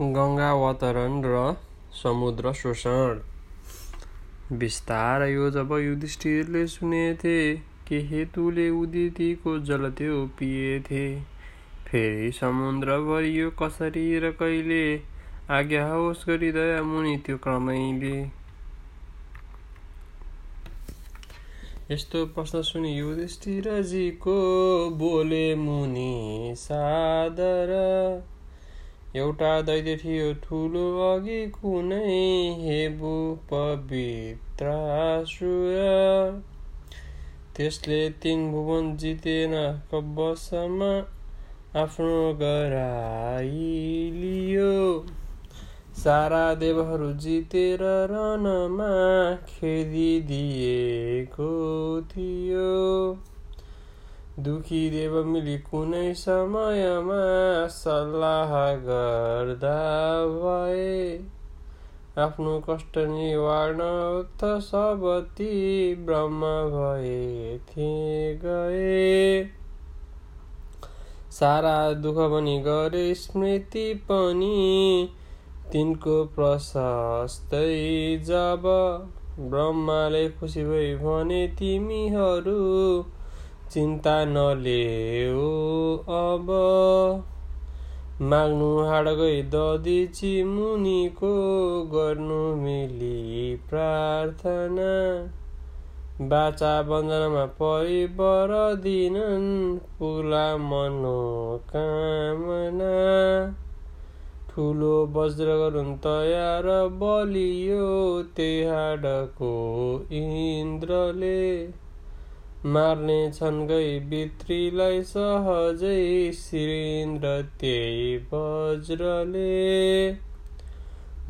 गङ्गावतरण र समुद्र शोषण। बिस्तारै यो जब युधिष्ठिरले सुनेथे के हेतुले उदितिको जल त्यो पिएथे। फेरि समुद्र भरियो कसरी र कहिले आज्ञा होस् गरी दया मुनि त्यो क्रमैले। यस्तो प्रश्न सुनि युधिष्ठिरजीको बोले मुनि सादर एउटा दैत्य थियो ठुलो अघि कुनै हेबु पवित्रासुर त्यसले तिन भुवन जितेन कब्बसमा आफ्नो गराइलियो सारा देवहरू जितेर रनमा खेदिदिएको थियो। दुखी देव मिली कुनै समयमा सल्लाह गर्दा भए आफ्नो कष्ट निवारण त सबती ब्रह्म भए थिए गए। सारा दुःख पनि गरे स्मृति पनि तिनको प्रशस्तै जब ब्रह्माले खुसी भई भने तिमीहरू चिन्ता नलेऊ अब। माग्नु हाड गई ददी मुनिको गर्नु मिली प्रार्थना। बाचा बन्दनामा परि बर दिनन् पुला मनोकामना। ठुलो वज्र गरुन् तयार बलियो त्यही हाडको इन्द्रले। मार्ने छन् गई भित्रीलाई सहजै श्रीन्द्र त्यही वज्रले।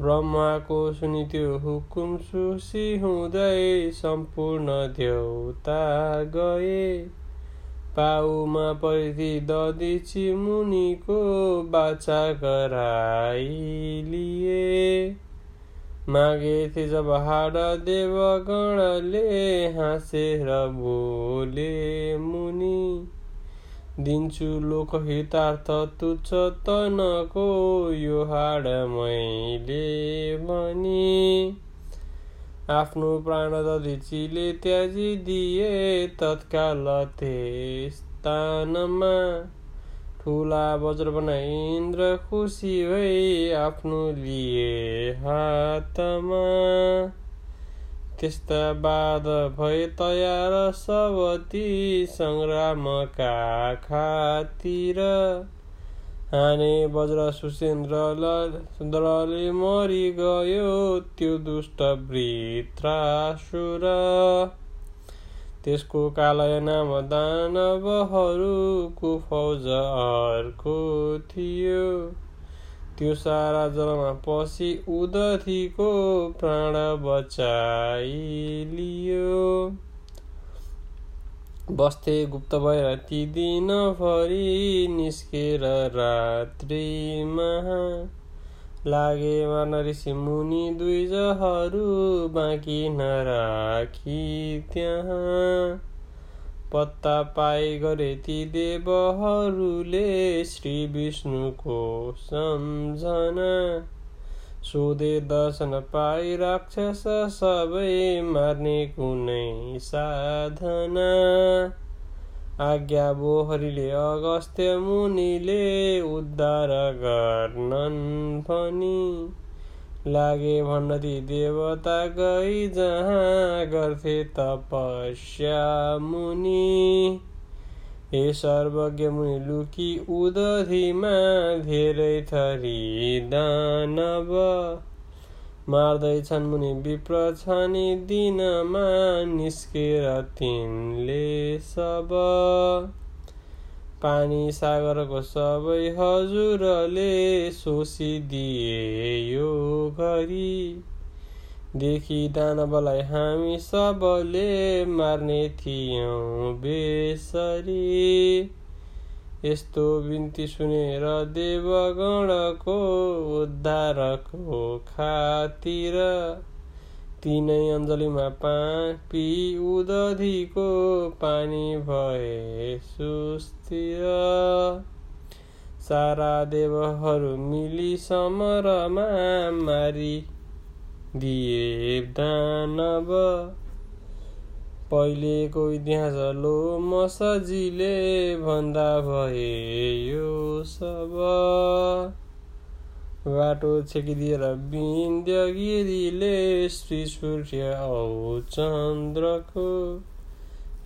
ब्रह्माको सुनि त्यो हुकुम सुसी हुँदै सम्पूर्ण देउता गए। पाउमा परिधि ददी मुनिको बाचा गराइलिए। मागे जब हाड देवगणले हाँसेर बोले मुनि। दिन्छु लोकहितार्थ तुच्छ तनको यो हाड मैले भनी। आफ्नो प्राण दधिचीले त्याजिदिए तत्काल त्यस स्थानमा। ठुला वज्र बनाई इन्द्र खुसी भई आफ्नो लिए हातमा। त्यस्ता बाद भए तयार सबती सङ्ग्रामका खातिर। हाने वज्र सुसेन्द्रले मरि गयो त्यो दुष्ट वृत्रासुर। त्यसको कालय नाम दानवहरूको फौज अर्को थियो। त्यो सारा जलमा पसी उदथीको प्राण बचाइलियो। बस्थे गुप्त भएर ती दिनभरि निस्केर रात्रिमा लागे ऋषि मुनि दुईजहरू बाँकी नराखी त्यहाँ। पत्ता पाइ गरे ती देवहरूले श्री विष्णुको सम्झना। सोधे दर्शन पाइ राक्षस सबै मार्ने कुनै साधना। आज्ञा बोहरीले अगस्त्य मुनिले उद्धार गर्नन् भनी लागे भण्डती देवता गई जहाँ गर्थे तपस्या मुनि। हे सर्वज्ञ मुनि लुकी उदधिमा धेरै थरी दानव। मार्दैछन् मुनि विप्र छनि दिनमा निस्केर तिनले सब। पानी सागरको सबै हजुरले सोसिदिए यो घरी। देखि दानवलाई हामी सबले मार्ने थियौँ बेसरी। यस्तो बिन्ती सुनेर देवगणको उद्धारको खातिर तिनै अञ्जलीमा पी उदधिको पानी भए सुस्तिर सारा देवहरू मिली समरमा मारी दिए दानव पहिलेको इतिहास लो म सजिले भन्दा भए यो सब। बाटो छेकिदिएर विन्ध्यगिरीले श्री सूर्य औ चन्द्रको।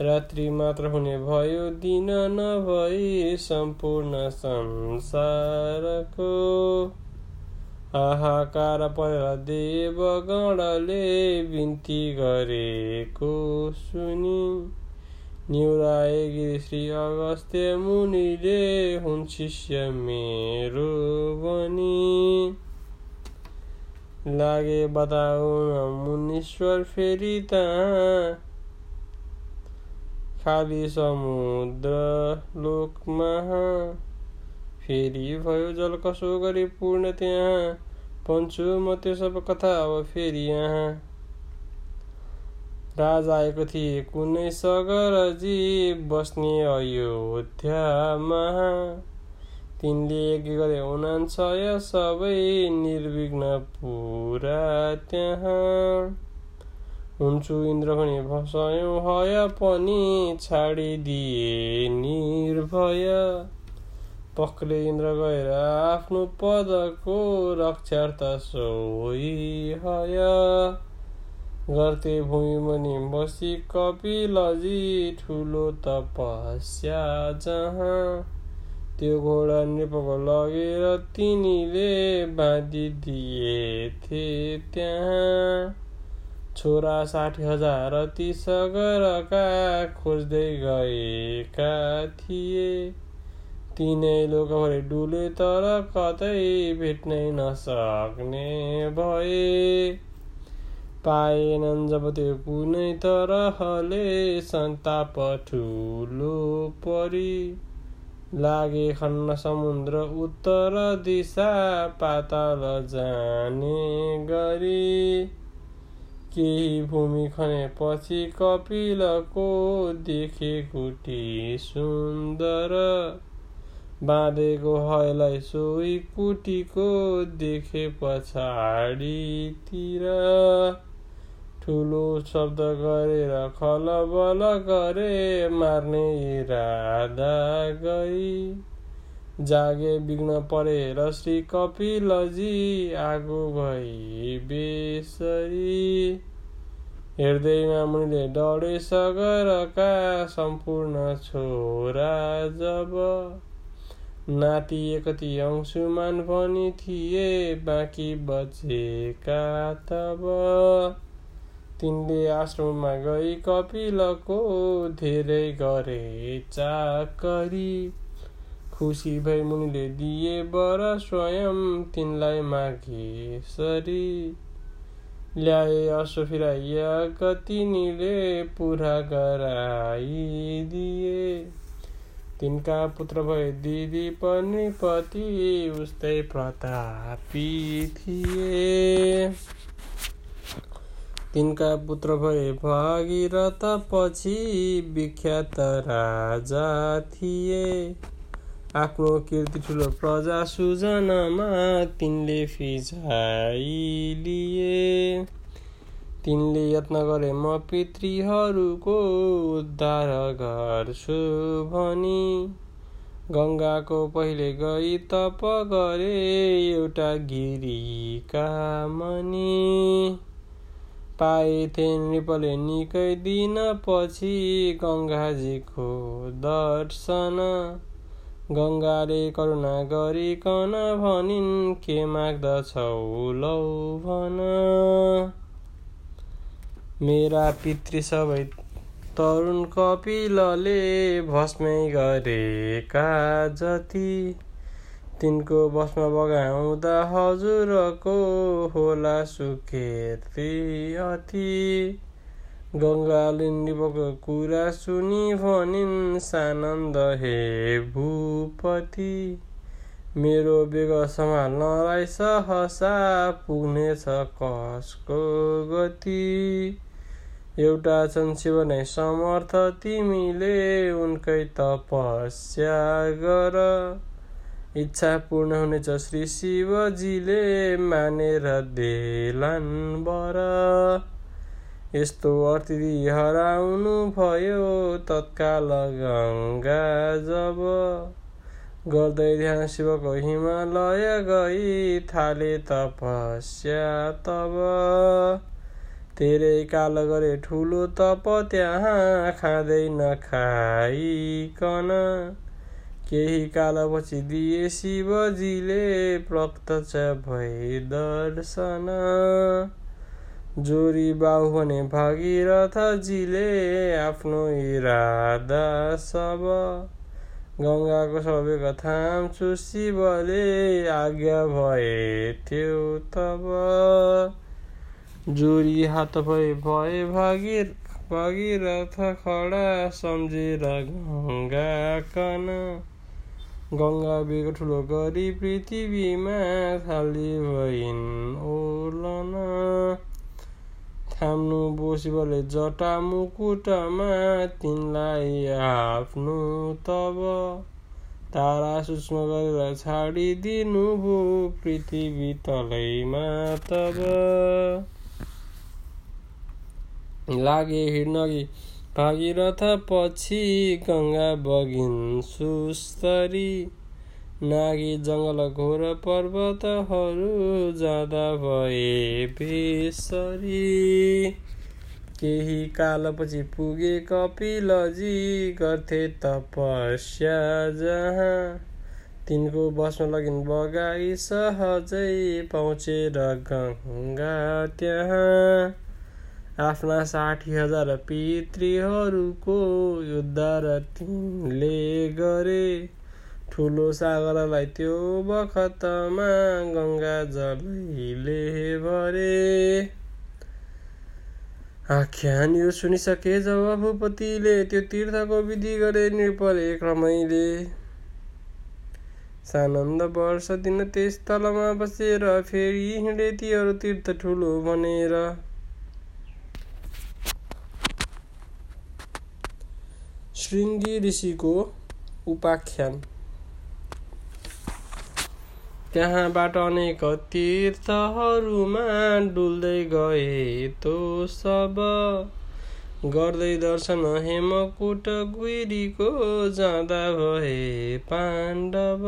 रात्रि मात्र हुने भयो दिन नभई सम्पूर्ण संसारको। हाहाकार परेर देवगणले बिन्ती गरेको सुनि। गिरी श्री अगस्त्य मुनिले हुन् शिष्य मेरो बनी लागे बताउन मुनीश्वर फेरि त खाली समुद्र लोकमा फेरि भयो जल कसो गरी पूर्ण त्यहाँ पन्छु म त्यो सब कथा अब फेरि यहाँ। राजा आएको थिए कुनै सगरजी बस्ने अयोध्यामा तिनले के गरे उनान्सय सबै निर्विघ्न पुरा त्यहाँ। हुन्छु इन्द्र पनि भसयौँ हय पनि छाडिदिए निर्भय। पक्ले इन्द्र गएर आफ्नो पदको रक्षार्थ सोही हय गर्थे भूमिमुनि बसी कपिलजी ठुलो तपस्या जहाँ त्यो घोडा नृपको लगेर तिनीले बाँधिदिएथे त्यहाँ छोरा साठी हजार ती सगरका खोज्दै गएका थिए तिनै लोकभरि डुले तर कतै भेट्नै नसक्ने भए पाएनन् जब त्यो कुनै तरहले सन्ताप ठुलो परी लागे खन्न समुद्र उत्तर दिशा पाताल जाने गरी केही भूमि खनेपछि कपिलको देखे कुटी सुन्दर बाँधेको हयलाई सोही कुटीको देखे पछाडितिर। ठुलो शब्द गरेर खलबल गरे मार्ने इरादा गरी। जागे बिग्न परेर श्री कपिलजी आगो भई बेसरी। हेर्दैमा मुनिले डढे सगरका सम्पूर्ण छोरा जब नाति एकति अंशुमान पनि थिए बाँकी बचेका तब। तिनले आश्रममा गई कपिलको धेरै गरे चाकरी। खुसी भई मुनिले दिए बर स्वयं तिनलाई मागे सरी। ल्याए असो फिराइया तिनीले पुरा गराइदिए। तिनका पुत्र भए दिदी पनि पति उस्तै प्रतापी थिए। तिनका पुत्र भए भागीरथ पछि विख्यात राजा थिए। आफ्नो कीर्ति ठुलो प्रजा सुजनमा तिनले फिजाइलिए तिनले यत्न गरे म पितृहरूको उद्धार गर्छु भनी गङ्गाको पहिले गई तप गरे एउटा गिरीका मनी। पाएथे नृपले निकै दिन पछि गङ्गाजीको दर्शन। गङ्गाले करुणा गरिकन भनिन् के माग्दछौ लौ भन? मेरा पितृ सबै तरुण कपिलले भस्मै गरेका जति। तिनको बसमा बगाउँदा हजुरको होला सुकेत्री अति गङ्गालिनीको कुरा सुनि भनिन् सानन्द हे भूपति मेरो बेग सम्हाल्नलाई सहसा पुग्नेछ कसको गति? एउटा चन्सिव नै समर्थ तिमीले उनकै तपस्या गर। इच्छा पूर्ण हुनेछ श्री शिवजीले मानेर देलान् बर यस्तो अतिथि हराउनु भयो तत्काल गङ्गा जब। गर्दै ध्यान शिवको हिमालय गई थाले तपस्या तब। धेरै काल गरे ठुलो तप त्यहाँ खाँदै नखाइकन केही कालपछि दिए शिवजीले प्रत्यक्ष भई दर्शन। जोरी बाउ भने भागीरथजीले आफ्नो इरादा सब। गङ्गाको सबै थाम्छु शिवले आज्ञा भए थियो तब। जोरी हात भए भए भागिर भागिरथ खडा सम्झेर गङ्गा कन गङ्गा बेग ठुलो गरी पृथ्वीमा थाली भइन् ओलन थाम्नु बोसिबले जटा मुकुटमा तिनलाई आफ्नो तब तारा सूक्ष्म गरेर छाडिदिनु भो पृथ्वी तलैमा तब लागे हिँड्नगी भागीरथ पछि गङ्गा बगिन् सुस्तरी। नागी जङ्गल घोर पर्वतहरू जाँदा भए बेसरी। केही कालपछि पुगे कपिलजी गर्थे तपस्या जहाँ। तिनको बसमा लगिन् बगाई सहजै पहुँचेर गङ्गा त्यहाँ। आफ्ना साठी हजार पितृहरूको र तिनले गरे ठुलो सागरलाई त्यो बखतमा गङ्गा जलैले भरे आख्यान यो सुनिसके जब भूपतिले त्यो तीर्थको विधि गरे निर्परे क्रमैले। सानन्द वर्ष दिन त्यस तलमा बसेर फेरि हिँडे तीहरू तीर्थ ठुलो भनेर श्रृङ्गी ऋषिको उपाख्यान। त्यहाँबाट अनेक तीर्थहरूमा डुल्दै गए तो सब। गर्दै दर्शन हेमकुट गुइरीको जाँदा भए पाण्डव।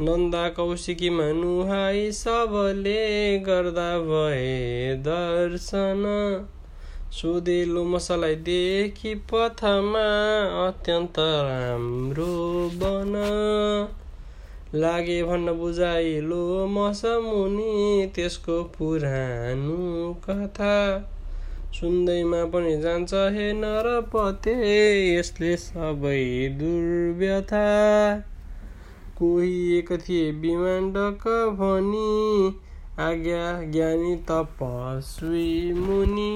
नन्दा कौशिकीमा नुहाई सबले गर्दा भए दर्शन। सुदेलो मसलाई देखि पथमा अत्यन्त राम्रो बन। लागे भन्न बुझाइलो मसमुनि त्यसको पुरानो कथा। सुन्दैमा पनि जान्छ हे नरपते यसले सबै दुर्व्यथा। कोही एक थिए विमाण्डक भनी आज्ञा ज्ञानी तपस्वी मुनि।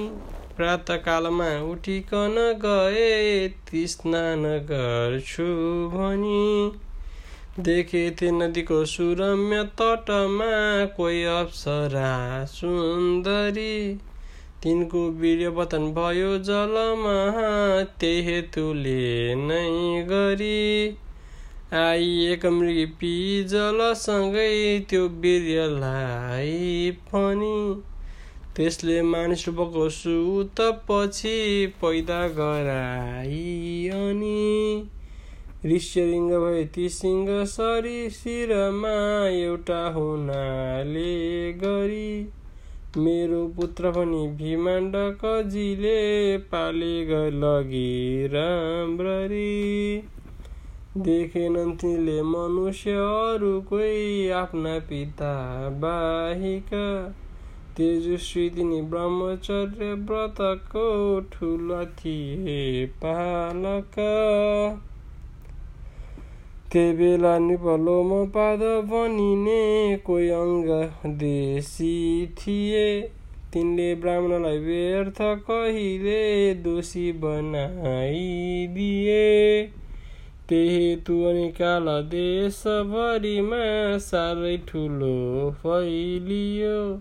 प्रातकालमा उठिकन गए स्नान गर्छु भनी। देखेथे नदीको सुरम्य तटमा कोही अप्सरा सुन्दरी। तिनको वीर्यपतन भयो जलमा त्यही हेतुले नै गरी। आई एक मृगी जलसँगै त्यो वीर्यलाई पनि। त्यसले मानिस रूपको सुत पछि पैदा गराई अनि ऋष्यलिङ्ग भए ती सिंह सरी शिरमा एउटा हुनाले गरी। मेरो पुत्र पनि भीमाण्डकजीले पाले लगी राम्ररी। देखेनन् तिनले मनुष्यहरूकै आफ्ना पिता बाहिका। तेजस्वी तिनी ब्रह्मचर्य व्रतको ठुला थिए पालक। त्यही बेला निपलोम पाद बनिने कोही अङ्ग देशी थिए। तिनले ब्राह्मणलाई व्यर्थ कहिले दोषी बनाइदिए। त्यही हेतु अनि काल देशभरिमा साह्रै ठुलो फैलियो।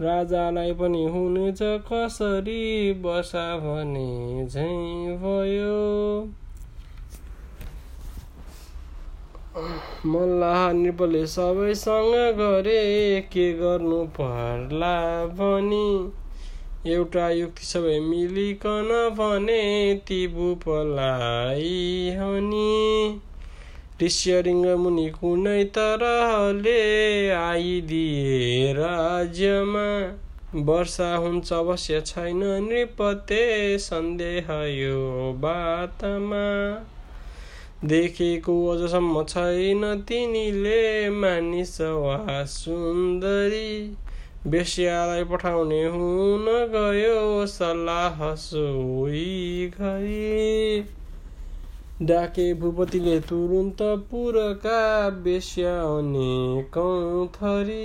राजालाई पनि हुनेछ कसरी बसा भने झै भयो। मल्लाह नृपले सबैसँग गरे के गर्नु पर्ला भनी। एउटा युक्ति सबै मिलिकन भने ती भूपलाई हनी। ऋष्यरिङ्ग मुनि कुनै तरहले आइदिए राज्यमा। वर्षा हुन्छ अवश्य छैन नृपते सन्देह यो बातमा। देखेको अझसम्म छैन तिनीले मानिस वा सुन्दरी। बेस्यालाई पठाउने हुन गयो सल्लाह सोही घरी डाके भूपतिले तुरुन्त पुरका बेस्या अनेकौँ थरी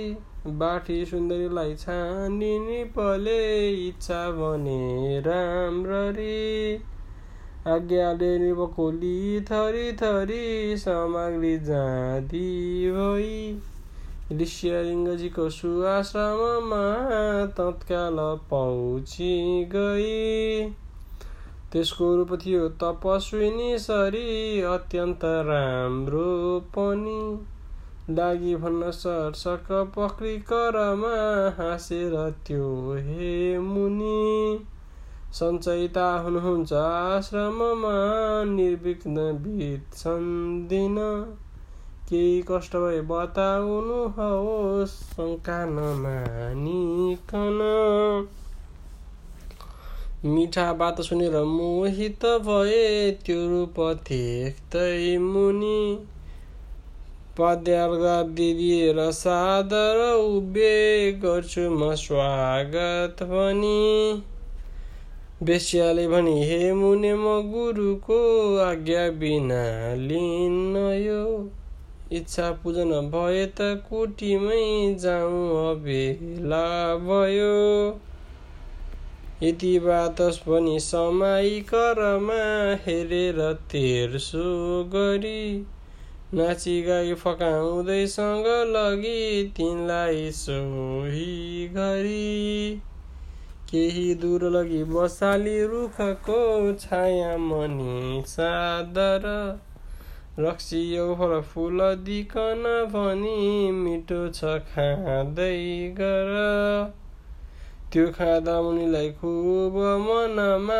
बाठी सुन्दरीलाई छानी पले इच्छा भने राम्ररी आज्ञाले निपकोली थरी थरी सामग्री जाँदी भई ऋष्यलिङ्गजीको सुआश्रममा तत्काल पहुँची गई त्यसको रूप थियो तपस्विनी सरी अत्यन्त राम्रो पनि। लागि भन्न सरसक पक्रिकरमा हाँसेर त्यो हे मुनि। सञ्चयिता हुनुहुन्छ आश्रममा निर्विघ्न बित्छन् दिन केही कष्ट भए बताउनुहोस् शङ्का नमानिकन। मिठा बात सुनेर मोहित भए त्यो रूप देख्दै मुनि। पद्याल गरिदिएर सादर उभे गर्छु म स्वागत पनि बेस्याले भनी हे मुने म गुरुको आज्ञा बिना लिन्न यो इच्छा पूजन भए त कुटीमै जाउँ अबेला भयो। यति बात पनि समाई करमा हेरेर तेर्सो गरी। नाची गाई फकाउँदैसँग लगी तिनलाई सोही घरी। केही दूर लगी बसाली रुखको छाया मनी सादर रक्सी फल फुल दिकन भनी मिठो छ खाँदै गर। त्यो खाँदा मुनिलाई खुब मनमा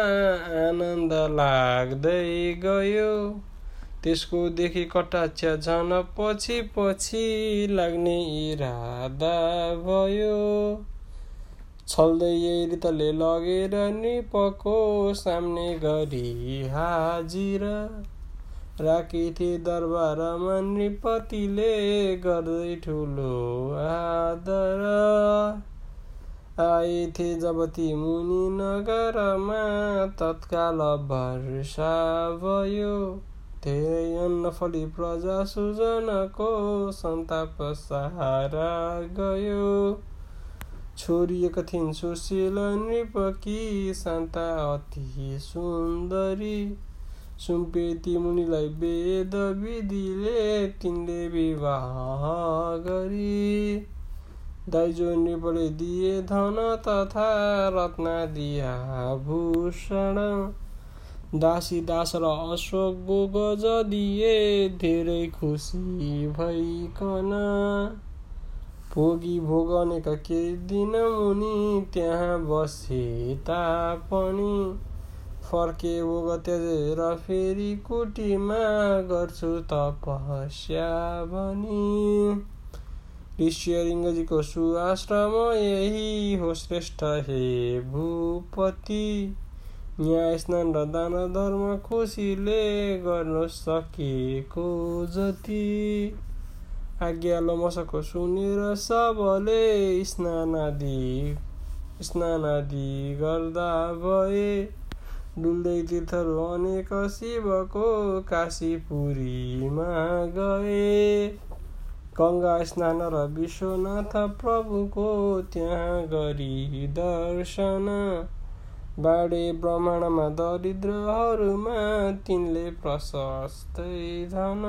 आनन्द लाग्दै गयो। त्यसको देखि कटाक्ष झन पछि पछि लाग्ने इरादा भयो। छल्दै रितले लगेर निपको सामने गरी हाजिर। राखेथे दरबारमा नृपतिले गर्दै ठुलो आदर। आएथे जब ती मुनि नगरमा तत्काल वर्षा भयो। धेरै अन्न फली प्रजा सुजनको सन्ताप सहारा गयो। छोरी एक थिइन् सुशील नृपकी शान्ता अति सुन्दरी। सुम्पे ती मुनिलाई वेद विधिले तिनले विवाह गरी। दाइजो दिए धन तथा रत्न दिया भूषण। दासी दास र अशोक बोगज दिए धेरै खुसी भइकन। भोगी भोगनेका केही दिन मुनि त्यहाँ बसे तापनि। फर्के भोग त्यजेर फेरि कुटीमा गर्छु तपस्या भनी। ऋष्यलिङ्गजीको सुआश्रम यही हो श्रेष्ठ हे भूपति न्याय स्नान र दान धर्म खुसीले गर्न सकेको जति आज्ञा लमसको सुनेर सबले स्नान आदि गर्दा भए डुल्दै तीर्थहरू अनेक शिवको काशीपुरीमा गए गङ्गा स्नान र विश्वनाथ प्रभुको त्यहाँ गरी दर्शन। बाडे ब्रह्माण्डमा दरिद्रहरूमा तिनले प्रशस्तै धन